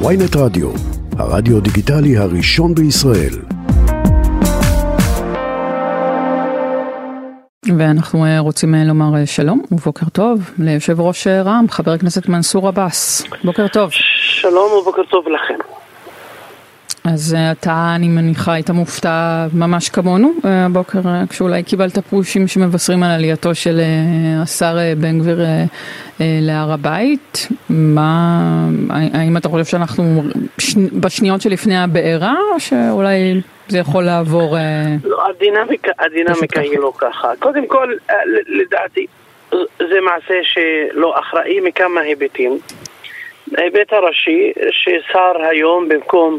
ויינט רדיו, הרדיו דיגיטלי הראשון בישראל. ואנחנו אה, רוצים אה, לומר אה, שלום ובוקר טוב ליושב ראש רע"מ, חבר הכנסת מנסור עבאס. בוקר טוב. שלום ובוקר טוב לכם. אז אתה, אני מניחה, היית מופתע ממש כמונו הבוקר, כשאולי קיבלת פושים שמבשרים על עלייתו של השר בן גביר להר הבית. מה, האם אתה חושב שאנחנו בשניות שלפני הבעירה, או שאולי זה יכול לעבור... לא, הדינמיקה, הדינמיקה היא לא ככה. קודם כל, לדעתי, זה מעשה שלא אחראי מכמה היבטים. ההיבט הראשי, ששר היום במקום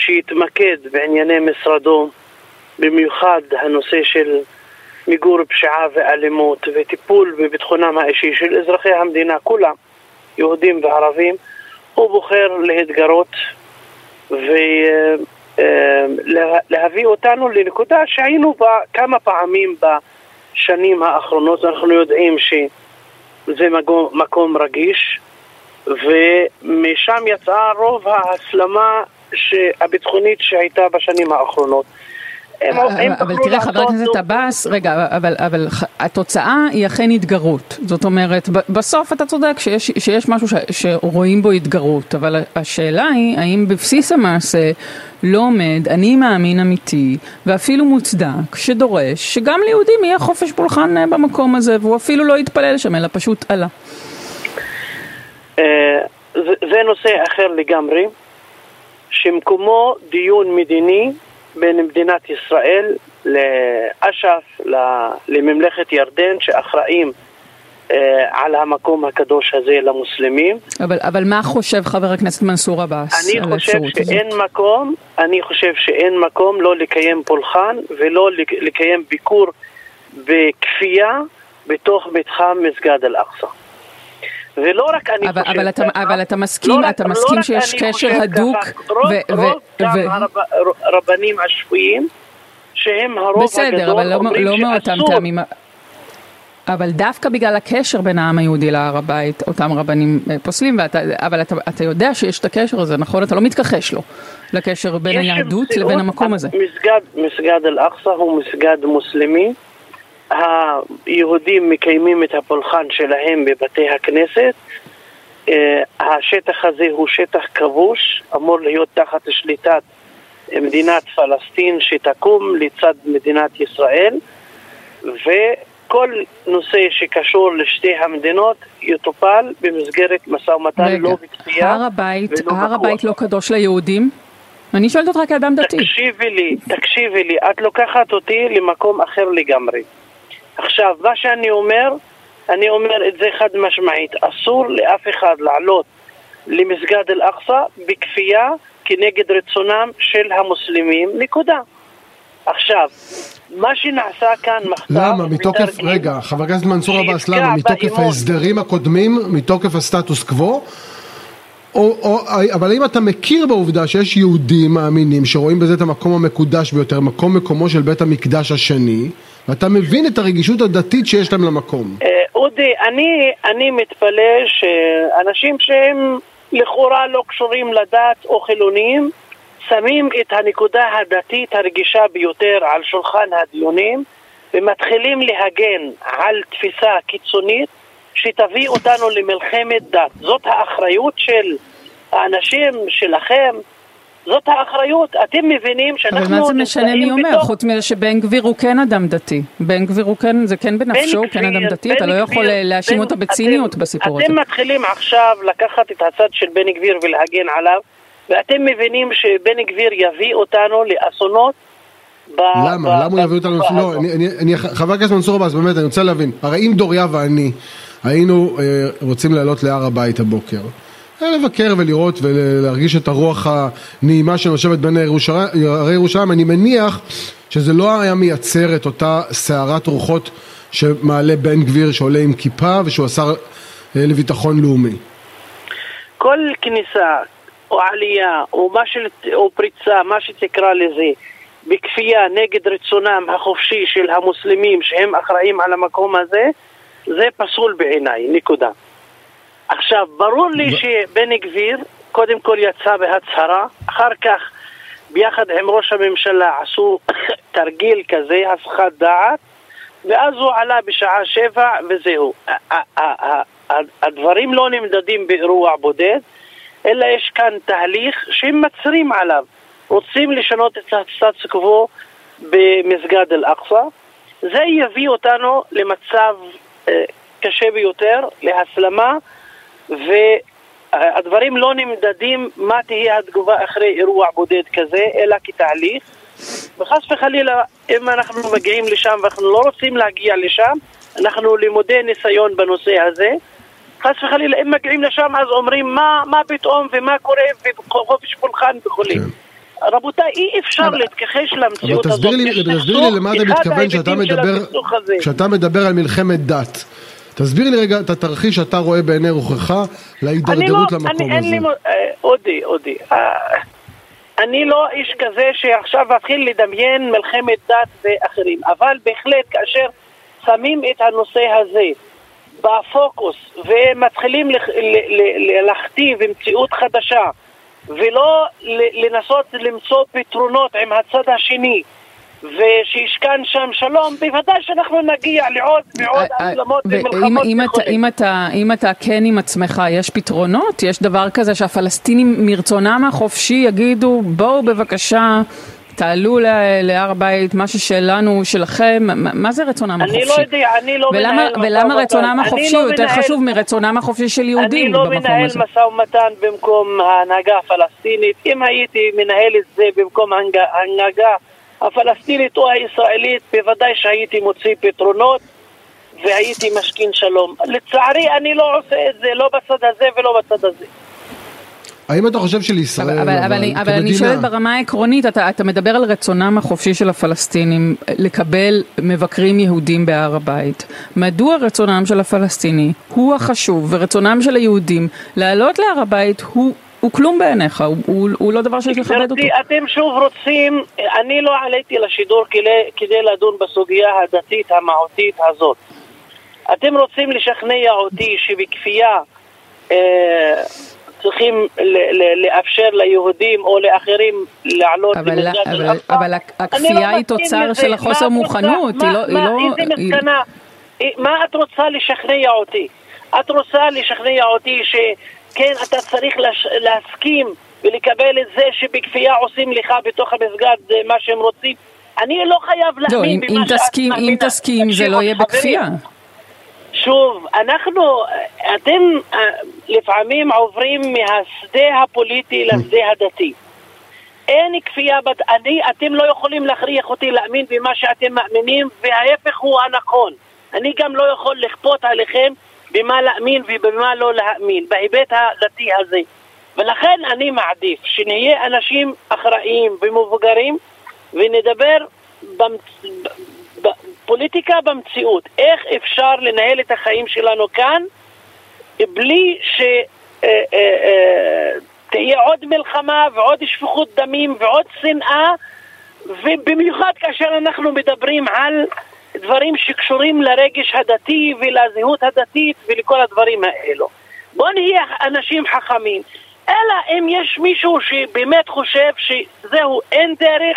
שיתמקד בענייני משרדו, במיוחד הנושא של מיגור פשיעה ואלימות וטיפול בביטחונם האישי של אזרחי המדינה כולם, יהודים וערבים, הוא בוחר להתגרות ולהביא אותנו לנקודה שהיינו בה כמה פעמים בשנים האחרונות, אנחנו יודעים שזה מקום רגיש ומשם יצאה רוב ההסלמה הביטחונית שהייתה בשנים האחרונות. אבל תראה חבר הכנסת עבאס, רגע, אבל, אבל התוצאה היא אכן התגרות. זאת אומרת, בסוף אתה צודק שיש, שיש משהו ש, שרואים בו התגרות, אבל השאלה היא האם בבסיס המעשה לא עומד אני מאמין אמיתי ואפילו מוצדק שדורש שגם ליהודים יהיה חופש פולחן אה, במקום הזה והוא אפילו לא יתפלל שם אלא פשוט עלה. אה, זה נושא אחר לגמרי. שמקומו דיון מדיני בין מדינת ישראל לאש"ף, לממלכת ירדן, שאחראים אה, על המקום הקדוש הזה למוסלמים. אבל, אבל מה חושב חבר הכנסת מנסור עבאס הזאת? אני חושב שאין מקום, אני חושב שאין מקום לא לקיים פולחן ולא לקיים ביקור בכפייה בתוך מתחם מסגד אל-אקצא. ולא רק אני אבל, חושב אבל אתה, ככה, אבל אתה מסכים, לא אתה רק, מסכים לא שיש קשר הדוק, ככה, רוב, ו, רוב ו, גם ו, הרב, הרבנים השפויים, שהם הרוב בסדר, הגדול, אבל לא, אומרים לא מאותם שאסור. טעמים. אבל דווקא בגלל הקשר בין העם היהודי להר הבית, אותם רבנים אה, פוסלים, ואתה, אבל אתה, אתה יודע שיש את הקשר הזה, נכון? אתה לא מתכחש לו, לקשר בין היהדות לבין המקום הזה. מסגד, מסגד אל-אקצא הוא מסגד מוסלמי. היהודים מקיימים את הפולחן שלהם בבתי הכנסת. אה, השטח הזה הוא שטח כבוש, אמור להיות תחת שליטת מדינת פלסטין שתקום לצד מדינת ישראל, וכל נושא שקשור לשתי המדינות יטופל במסגרת משא ומתן לא בכפייה הר הבית, ולא הר. הבית לא קדוש ליהודים? אני שואלת אותך כאדם דתי. תקשיבי לי, תקשיבי לי, את לוקחת אותי למקום אחר לגמרי. עכשיו, מה שאני אומר, אני אומר את זה חד משמעית, אסור לאף אחד לעלות למסגד אל-אקצא בכפייה כנגד רצונם של המוסלמים, נקודה. עכשיו, מה שנעשה כאן מחטף... למה? מתוקף, ותרגיל, רגע, חבר הכנסת מנסור עבאס, למה? מתוקף באמון. ההסדרים הקודמים? מתוקף הסטטוס קוו? או, או, אבל האם אתה מכיר בעובדה שיש יהודים מאמינים שרואים בזה את המקום המקודש ביותר, מקום מקומו של בית המקדש השני, ואתה מבין את הרגישות הדתית שיש להם למקום? אה, אודי, אני, אני מתפלא שאנשים שהם לכאורה לא קשורים לדת או חילונים שמים את הנקודה הדתית הרגישה ביותר על שולחן הדיונים ומתחילים להגן על תפיסה קיצונית שתביא אותנו למלחמת דת. זאת האחריות של האנשים שלכם, זאת האחריות. אתם מבינים שאנחנו אבל מה זה משנה מי אומר, בתוך- חוץ מזה שבן גביר הוא כן אדם דתי. בן גביר הוא כן, זה כן בנפשו, הוא כן אדם דתי, אתה לא יכול להאשים בן- אותו בציניות אתם- בסיפור הזה. אתם מתחילים עכשיו לקחת את הצד של בן גביר ולהגן עליו, ואתם מבינים שבן גביר יביא אותנו לאסונות ב- למה? ב- למה הוא יביא אותנו? לא. אני, אני, אני, חבר הכנסת מנסור עבאס, באמת, אני רוצה להבין. הרי אם דוריה ואני היינו אה, רוצים לעלות להר הבית הבוקר, לבקר ולראות ולהרגיש את הרוח הנעימה שנושבת בין הרי ירושלים, אני מניח שזה לא היה מייצר את אותה סערת רוחות שמעלה בן גביר שעולה עם כיפה ושהוא השר אה, לביטחון לאומי. כל כניסה או עלייה או, של, או פריצה, מה שתקרא לזה, בכפייה נגד רצונם החופשי של המוסלמים שהם אחראים על המקום הזה, זה פסול בעיניי, נקודה. עכשיו, ברור לי שבן גביר קודם כל יצא בהצהרה, אחר כך ביחד עם ראש הממשלה עשו תרגיל כזה, הסחת דעת, ואז הוא עלה בשעה שבע וזהו. הדברים לא נמדדים באירוע בודד, אלא יש כאן תהליך שהם מצרים עליו. רוצים לשנות את הסטטוס קוו במסגד אל-אקצא. זה יביא אותנו למצב אה, קשה ביותר, להסלמה, והדברים לא נמדדים מה תהיה התגובה אחרי אירוע בודד כזה, אלא כתהליך. וחס וחלילה, אם אנחנו מגיעים לשם ואנחנו לא רוצים להגיע לשם, אנחנו לימודי ניסיון בנושא הזה. חס וחלילה, אם מגיעים לשם אז אומרים מה, מה פתאום ומה קורה וחופש פולחן וכולי. כן. רבותיי, אי אפשר אבל, להתכחש למציאות הזאת. אבל תסביר לי, תסביר לי למה אתה מתכוון כשאתה מדבר, כשאתה מדבר על מלחמת דת. תסביר לי רגע את התרחיש שאתה רואה בעיני רוחך להידרדרות לא, למקום אני, הזה. אני, אה, אודי, אודי, אה, אני לא איש כזה שעכשיו אתחיל לדמיין מלחמת דת ואחרים, אבל בהחלט כאשר שמים את הנושא הזה בפוקוס ומתחילים להכתיב מציאות חדשה ולא לנסות למצוא פתרונות עם הצד השני ושישכן שם שלום, בוודאי שאנחנו נגיע לעוד ועוד הסלמות אה, אה, ומלחמות וכו'. אם אתה כן עם עצמך, יש פתרונות? יש דבר כזה שהפלסטינים מרצונם החופשי יגידו בואו בבקשה תעלו להר הבית, מה ששלנו, שלכם, מה זה רצונם החופשי? אני לא יודע, אני לא ולמה, מנהל משא ומתן. ולמה רצונם החופשי הוא יותר חשוב מרצונם החופשי של יהודים במקום הזה? אני לא מנהל משא ומתן במקום ההנהגה הפלסטינית. אם הייתי מנהל את זה במקום ההנהגה הפלסטינית או הישראלית, בוודאי שהייתי מוציא פתרונות והייתי משכין שלום. לצערי אני לא עושה את זה, לא בצד הזה ולא בצד הזה. האם אתה חושב שלישראל, אבל, אבל, אבל, אבל, אבל אני שואלת ברמה העקרונית, אתה, אתה מדבר על רצונם החופשי של הפלסטינים לקבל מבקרים יהודים בהר הבית. מדוע רצונם של הפלסטיני הוא החשוב ורצונם של היהודים לעלות להר הבית הוא הוא כלום בעיניך, הוא, הוא, הוא לא דבר שיש לכבד אותו. אתם שוב רוצים, אני לא עליתי לשידור כדי, כדי לדון בסוגיה הדתית המהותית הזאת. אתם רוצים לשכנע אותי שבכפייה אה, צריכים לאפשר ליהודים או לאחרים לעלות למסגד אל-אקצא. אבל הכפייה היא תוצר של החוסר מוכנות, היא לא... איזה מסקנה? מה את רוצה לשכנע אותי? את רוצה לשכנע אותי שכן, אתה צריך להסכים ולקבל את זה שבכפייה עושים לך בתוך המסגד מה שהם רוצים? אני לא חייב לא, להאמין במה שאת מאמינה. אם תסכים זה לא יהיה בכפייה. שוב, אנחנו, אתם אה, לפעמים עוברים מהשדה הפוליטי לשדה הדתי. אין כפייה, בת... אני, אתם לא יכולים להכריח אותי להאמין במה שאתם מאמינים, וההפך הוא הנכון. אני גם לא יכול לכפות עליכם במה להאמין ובמה לא להאמין, בהיבט הדתי הזה. ולכן אני מעדיף שנהיה אנשים אחראיים ומבוגרים ונדבר במצ... פוליטיקה במציאות, איך אפשר לנהל את החיים שלנו כאן בלי שתהיה אה, אה, אה, עוד מלחמה ועוד שפיכות דמים ועוד שנאה ובמיוחד כאשר אנחנו מדברים על דברים שקשורים לרגש הדתי ולזהות הדתית ולכל הדברים האלו. בואו נהיה אנשים חכמים. אלא אם יש מישהו שבאמת חושב שזהו, אין דרך,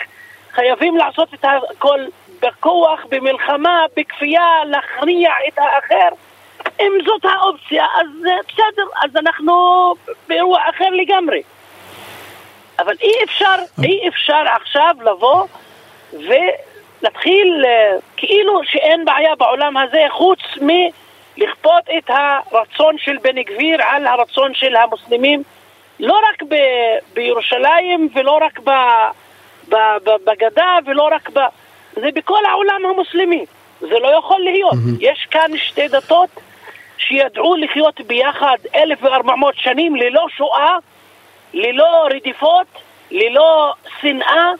חייבים לעשות את הכל בכוח, במלחמה, בכפייה, להכריע את האחר. אם זאת האופציה, אז בסדר, אז אנחנו באירוע אחר לגמרי. אבל אי אפשר, אי אפשר עכשיו לבוא ולהתחיל אה, כאילו שאין בעיה בעולם הזה חוץ מלכפות את הרצון של בן גביר על הרצון של המוסלמים לא רק ב- בירושלים ולא רק בגדה ולא רק ב... זה בכל העולם המוסלמי. זה לא יכול להיות. Mm-hmm. יש כאן שתי דתות שידעו לחיות ביחד 1400 שנים ללא שואה, ללא רדיפות, ללא שנאה,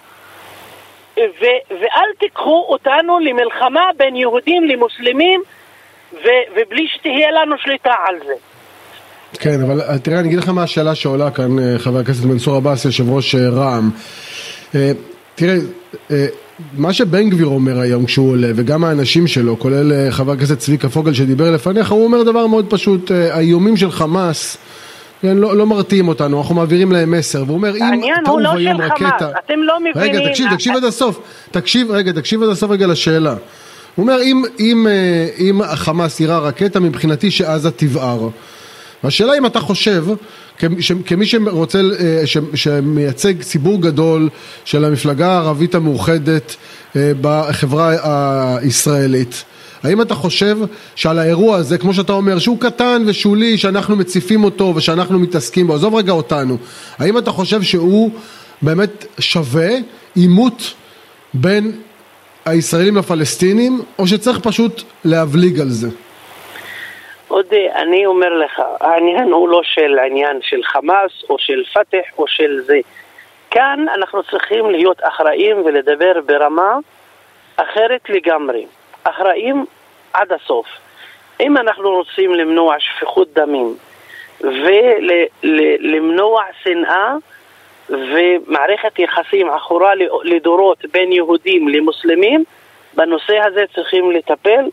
ו- ואל תיקחו אותנו למלחמה בין יהודים למוסלמים ו- ובלי שתהיה לנו שליטה על זה. כן, אבל אה, תראה, אני אגיד לך מה השאלה שעולה כאן, אה, חבר הכנסת מנסור עבאס, יושב ראש אה, רע"מ. תראה, מה שבן גביר אומר היום כשהוא עולה, וגם האנשים שלו, כולל חבר הכנסת צביקה פוגל שדיבר לפניך, הוא אומר דבר מאוד פשוט, האיומים של חמאס כן, לא, לא מרתיעים אותנו, אנחנו מעבירים להם מסר, והוא אומר, אם טעו לא ויום רקטה... אתם לא מבינים... רגע, תקשיב, תקשיב עד הסוף, תקשיב, רגע, תקשיב עד הסוף רגע לשאלה. הוא אומר, אם, אם, אה, אם החמאס יירה רקטה, מבחינתי שעזה תבער. והשאלה אם אתה חושב, כמי שרוצה, אה, שמייצג ציבור גדול של המפלגה הערבית המאוחדת אה, בחברה הישראלית, האם אתה חושב שעל האירוע הזה, כמו שאתה אומר, שהוא קטן ושולי, שאנחנו מציפים אותו ושאנחנו מתעסקים בו, עזוב רגע אותנו, האם אתה חושב שהוא באמת שווה עימות בין הישראלים לפלסטינים, או שצריך פשוט להבליג על זה? אודי, אני אומר לך, העניין הוא לא של עניין של חמאס או של פתח או של זה. כאן אנחנו צריכים להיות אחראים ולדבר ברמה אחרת לגמרי. אחראים עד הסוף. אם אנחנו רוצים למנוע שפיכות דמים ולמנוע שנאה ומערכת יחסים עכורה לדורות בין יהודים למוסלמים, בנושא הזה צריכים לטפל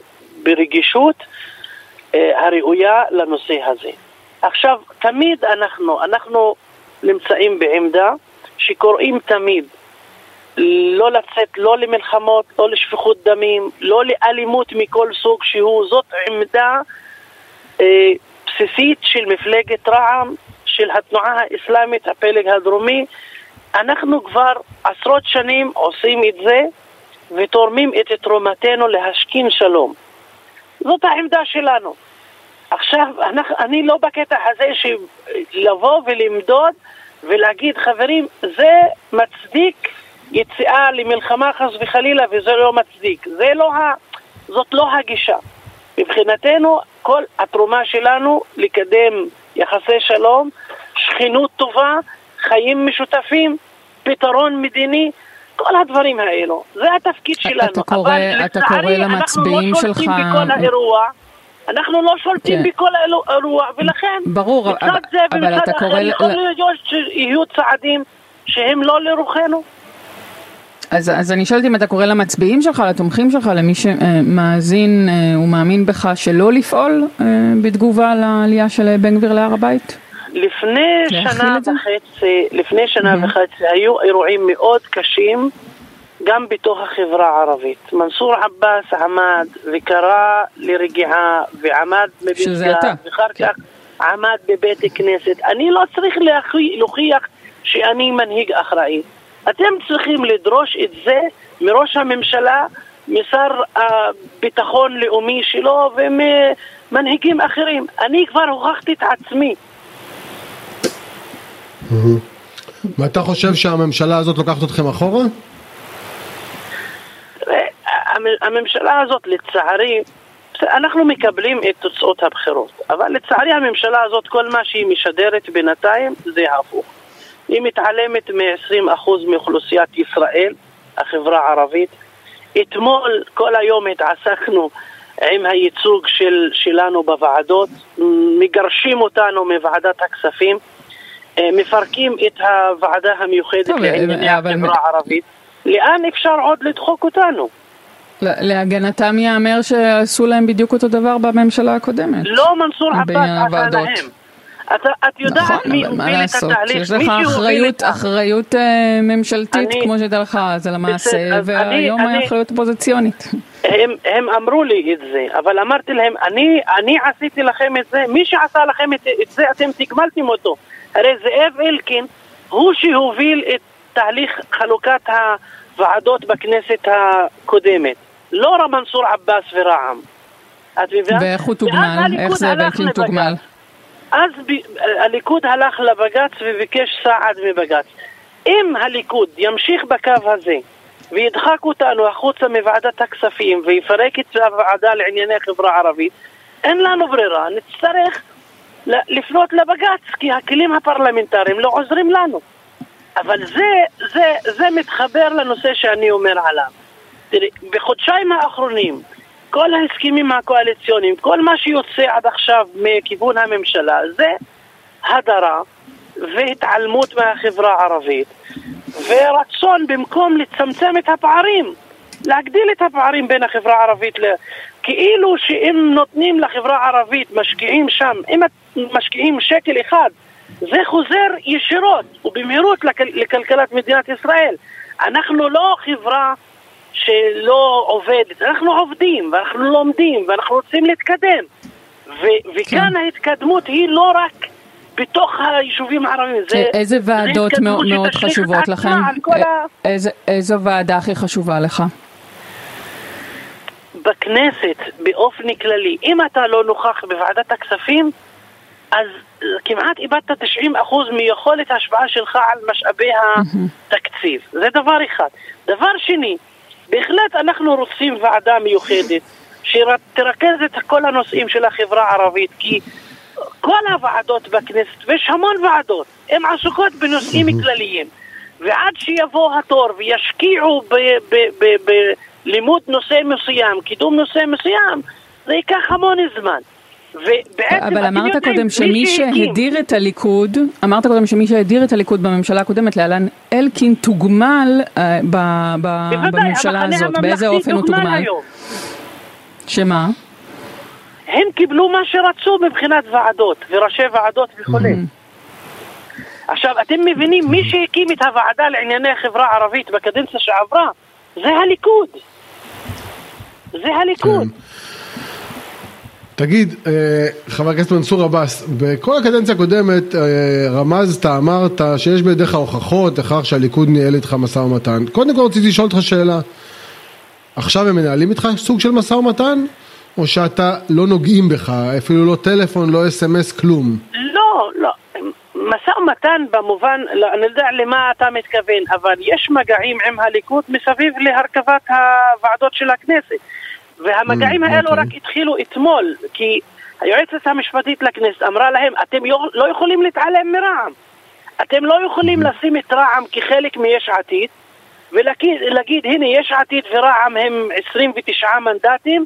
ברגישות אה, הראויה לנושא הזה. עכשיו, תמיד אנחנו, אנחנו נמצאים בעמדה שקוראים תמיד לא לצאת לא למלחמות, לא לשפיכות דמים, לא לאלימות מכל סוג שהוא. זאת עמדה אה, בסיסית של מפלגת רע"מ, של התנועה האסלאמית, הפלג הדרומי. אנחנו כבר עשרות שנים עושים את זה ותורמים את תרומתנו להשכין שלום. זאת העמדה שלנו. עכשיו, אנחנו, אני לא בקטע הזה של לבוא ולמדוד ולהגיד, חברים, זה מצדיק יציאה למלחמה חס וחלילה וזה לא מצדיק. זה לא ה... זאת לא הגישה. מבחינתנו, כל התרומה שלנו לקדם יחסי שלום, שכנות טובה, חיים משותפים, פתרון מדיני, כל הדברים האלו. זה התפקיד שלנו. אתה קורא, אבל אתה קורא למצביעים שלך... אנחנו לא שולטים בכל האירוע. אנחנו לא שולטים כן. בכל האירוע, ולכן, ברור, אבל, זה ומצד אחר, יכול להיות שיהיו צעדים שהם לא לרוחנו. אז, אז אני שואלת אם אתה קורא למצביעים שלך, לתומכים שלך, למי שמאזין אה, ומאמין בך שלא לפעול אה, בתגובה לעלייה של בן גביר להר הבית? לפני שנה וחצי, לפני שנה mm-hmm. וחצי היו אירועים מאוד קשים גם בתוך החברה הערבית. מנסור עבאס עמד וקרא לרגיעה ועמד בבסגה, ואחר כן. כך עמד בבית כנסת. אני לא צריך להוכיח שאני מנהיג אחראי. אתם צריכים לדרוש את זה מראש הממשלה, משר הביטחון לאומי שלו וממנהיגים אחרים. אני כבר הוכחתי את עצמי. ואתה חושב שהממשלה הזאת לוקחת אתכם אחורה? הממשלה הזאת לצערי, אנחנו מקבלים את תוצאות הבחירות, אבל לצערי הממשלה הזאת כל מה שהיא משדרת בינתיים זה הפוך. היא מתעלמת מ-20% מאוכלוסיית ישראל, החברה הערבית. אתמול כל היום התעסקנו עם הייצוג של, שלנו בוועדות, מגרשים אותנו מוועדת הכספים, אה, מפרקים את הוועדה המיוחדת לענייני החברה הערבית. לאן אפשר עוד לדחוק אותנו? להגנתם ייאמר שעשו להם בדיוק אותו דבר בממשלה הקודמת. לא מנסור עבאס עשה להם. את, את יודעת נכון, מי הוביל את התהליך, יש לך אחריות, אחריות uh, ממשלתית אני, כמו שהייתה לך אז על המעשה, והיום אני, אחריות אופוזיציונית. הם, הם אמרו לי את זה, אבל אמרתי להם, אני, אני עשיתי לכם את זה, מי שעשה לכם את, את זה, אתם תגמלתם אותו. הרי זאב אלקין הוא שהוביל את תהליך חלוקת הוועדות בכנסת הקודמת. לא מנסור עבאס ורע"מ. ואיך הוא תוגמל? איך זה אלקין תוגמל? אז ב, הליכוד הלך לבג"ץ וביקש סעד מבג"ץ. אם הליכוד ימשיך בקו הזה וידחק אותנו החוצה מוועדת הכספים ויפרק את הוועדה לענייני חברה ערבית, אין לנו ברירה, נצטרך לפנות לבג"ץ כי הכלים הפרלמנטריים לא עוזרים לנו. אבל זה, זה, זה מתחבר לנושא שאני אומר עליו. תראי, בחודשיים האחרונים כל ההסכמים הקואליציוניים, כל מה שיוצא עד עכשיו מכיוון הממשלה זה הדרה והתעלמות מהחברה הערבית ורצון במקום לצמצם את הפערים, להגדיל את הפערים בין החברה הערבית ל... כאילו שאם נותנים לחברה הערבית, משקיעים שם, אם משקיעים שקל אחד זה חוזר ישירות ובמהירות לכל, לכלכלת מדינת ישראל. אנחנו לא חברה שלא עובדת, אנחנו עובדים ואנחנו לומדים ואנחנו רוצים להתקדם. ו- וכאן כן. ההתקדמות היא לא רק בתוך היישובים הערביים. זה, איזה ועדות זה מאוד, מאוד חשובות לכם? ה... איזה, איזו ועדה הכי חשובה לך? בכנסת באופן כללי, אם אתה לא נוכח בוועדת הכספים, אז כמעט איבדת 90% מיכולת ההשפעה שלך על משאבי התקציב. זה דבר אחד. דבר שני, בהחלט אנחנו רוצים ועדה מיוחדת שתרכז את כל הנושאים של החברה הערבית, כי כל הוועדות בכנסת, ויש המון ועדות, הן עסוקות בנושאים כלליים. ועד שיבוא התור וישקיעו בלימוד נושא מסוים, קידום נושא מסוים, זה ייקח המון זמן. אבל אמרת קודם שמי שהדיר את הליכוד, אמרת קודם שמי שהדיר את הליכוד בממשלה הקודמת, להלן אלקין, תוגמל אה, בממשלה הזאת. באיזה אופן הוא תוגמל? שמה? הם קיבלו מה שרצו מבחינת ועדות וראשי ועדות וכולי. עכשיו, אתם מבינים, מי שהקים את הוועדה לענייני החברה הערבית בקדנציה שעברה, זה הליכוד. זה הליכוד. כן. תגיד, אה, חבר הכנסת מנסור עבאס, בכל הקדנציה הקודמת אה, רמזת, אמרת שיש בידיך הוכחות לכך שהליכוד ניהל איתך משא ומתן. קודם כל רציתי לשאול אותך שאלה, עכשיו הם מנהלים איתך סוג של משא ומתן? או שאתה לא נוגעים בך, אפילו לא טלפון, לא אס.אם.אס, כלום? לא, לא. משא ומתן במובן, לא, אני יודע למה אתה מתכוון, אבל יש מגעים עם הליכוד מסביב להרכבת הוועדות של הכנסת. והמגעים mm, האלו אוקיי. רק התחילו אתמול, כי היועצת המשפטית לכנסת אמרה להם, אתם לא יכולים להתעלם מרע"מ. אתם לא יכולים mm-hmm. לשים את רע"מ כחלק מיש עתיד, ולהגיד, הנה, יש עתיד ורע"מ הם 29 מנדטים,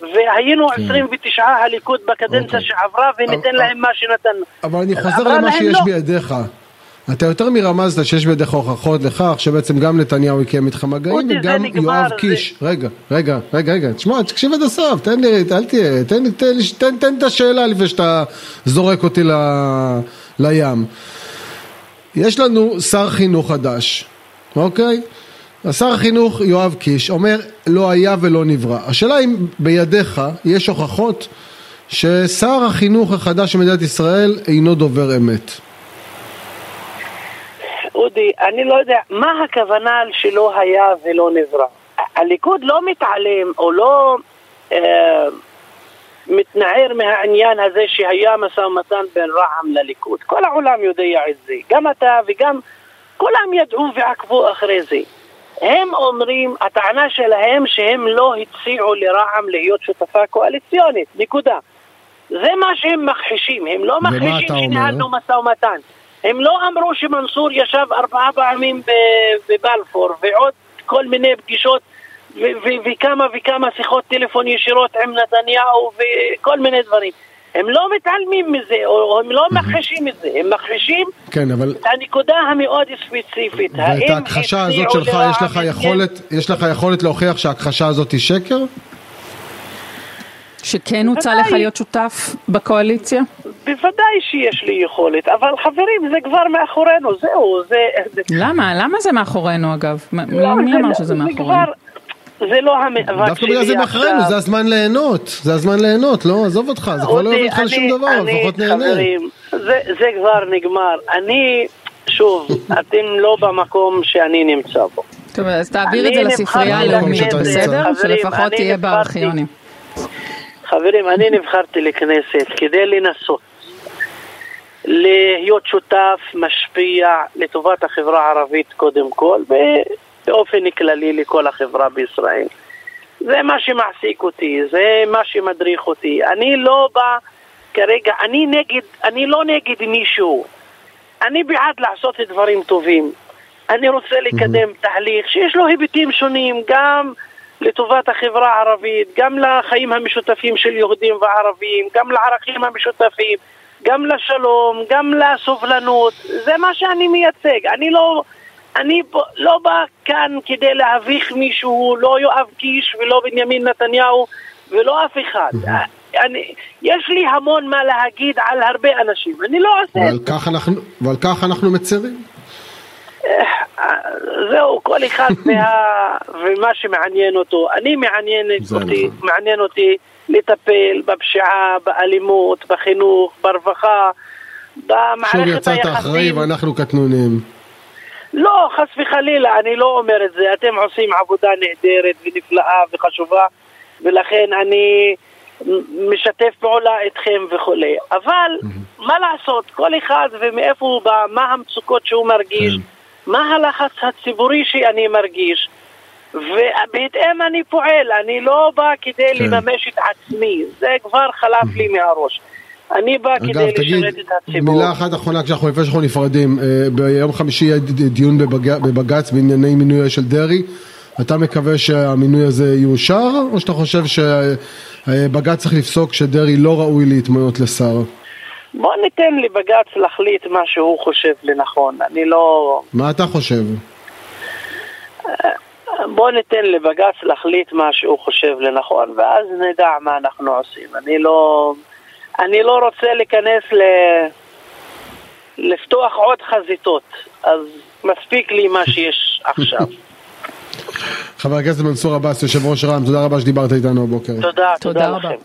והיינו 29 כן. הליכוד בקדנציה אוקיי. שעברה, וניתן להם מה שנתן. אבל אני חוזר למה שיש לא. בידיך. אתה יותר מרמזת שיש בידיך הוכחות לכך שבעצם גם נתניהו יקיים איתך מגעים וגם יואב קיש, רגע, רגע, רגע, רגע, תשמע, תקשיב עד הסוף, תן לי, אל תהיה, תן, תן, תן, תן את השאלה לפני שאתה זורק אותי ל, לים. יש לנו שר חינוך חדש, אוקיי? שר החינוך יואב קיש אומר לא היה ולא נברא. השאלה אם בידיך יש הוכחות ששר החינוך החדש של מדינת ישראל אינו דובר אמת. אודי, אני לא יודע, מה הכוונה שלא היה ולא נברא? הליכוד לא מתעלם או לא אה, מתנער מהעניין הזה שהיה משא ומתן בין רע"מ לליכוד. כל העולם יודע את זה, גם אתה וגם כולם ידעו ועקבו אחרי זה. הם אומרים, הטענה שלהם שהם לא הציעו לרע"מ להיות שותפה קואליציונית, נקודה. זה מה שהם מכחישים, הם לא מכחישים שניהלנו משא ומתן. הם לא אמרו שמנסור ישב ארבעה פעמים בבלפור ועוד כל מיני פגישות וכמה וכמה שיחות טלפון ישירות עם נתניהו וכל מיני דברים. הם לא מתעלמים מזה, או הם לא מכחישים את זה, הם מכחישים כן, אבל... את הנקודה המאוד ספציפית. ואת ההכחשה הזאת שלך, יש לך, יכולת, יש לך יכולת להוכיח שההכחשה הזאת היא שקר? שכן הוצע לך להיות שותף בקואליציה? בוודאי שיש לי יכולת, אבל חברים, זה כבר מאחורינו, זהו, זה... למה? למה זה מאחורינו אגב? לא, מי אמר שזה מאחורינו? זה לא המאבק שלי דווקא בגלל זה מאחורינו, זה הזמן ליהנות, זה הזמן ליהנות, לא? עזוב אותך, זה כבר לא יוביל אותך לשום דבר, לפחות נהנה. חברים, זה כבר נגמר. אני, שוב, אתם לא במקום שאני נמצא בו. טוב, אז תעביר את זה לספרייה הלאומית, בסדר? שלפחות תהיה בארכיונים. חברים, אני נבחרתי לכנסת כדי לנסות להיות שותף, משפיע לטובת החברה הערבית קודם כל, באופן כללי לכל החברה בישראל. זה מה שמעסיק אותי, זה מה שמדריך אותי. אני לא בא כרגע, אני נגד, אני לא נגד מישהו. אני בעד לעשות דברים טובים. אני רוצה לקדם mm-hmm. תהליך שיש לו היבטים שונים, גם לטובת החברה הערבית, גם לחיים המשותפים של יהודים וערבים, גם לערכים המשותפים, גם לשלום, גם לסובלנות. זה מה שאני מייצג. אני לא... אני לא בא כאן כדי להביך מישהו, לא יואב קיש ולא בנימין נתניהו ולא אף אחד. אני, יש לי המון מה להגיד על הרבה אנשים, אני לא עושה כך אנחנו, ועל כך אנחנו מצרים. זהו, כל אחד וה... ומה שמעניין אותו. אני מעניין אותי, נכון. מעניין אותי לטפל בפשיעה, באלימות, בחינוך, ברווחה, במערכת שוב היחסים. יצאת אחראי ואנחנו קטנוניים. לא, חס וחלילה, אני לא אומר את זה. אתם עושים עבודה נהדרת ונפלאה וחשובה, ולכן אני משתף פעולה איתכם וכולי. אבל מה לעשות, כל אחד ומאיפה הוא בא, מה המצוקות שהוא מרגיש, כן. מה הלחץ הציבורי שאני מרגיש, ובהתאם אני פועל, אני לא בא כדי כן. לממש את עצמי, זה כבר חלף לי מהראש. אני בא אגב, כדי תגיד, לשרת את הציבור. מילה אחת אחרונה כשאנחנו לפני שאנחנו נפרדים. אה, ביום חמישי יהיה דיון בבג- בבג"ץ בענייני מינוי של דרעי. אתה מקווה שהמינוי הזה יאושר, או שאתה חושב שבג"ץ צריך לפסוק שדרעי לא ראוי להתמנות לשר? בוא ניתן לבג"ץ להחליט מה שהוא חושב לנכון, אני לא... מה אתה חושב? בוא ניתן לבג"ץ להחליט מה שהוא חושב לנכון, ואז נדע מה אנחנו עושים. אני לא... אני לא רוצה להיכנס ל... לפתוח עוד חזיתות, אז מספיק לי מה שיש עכשיו. חבר הכנסת מנסור עבאס, יושב ראש רע"מ, תודה רבה שדיברת איתנו הבוקר. תודה, תודה תודה רבה. לכם.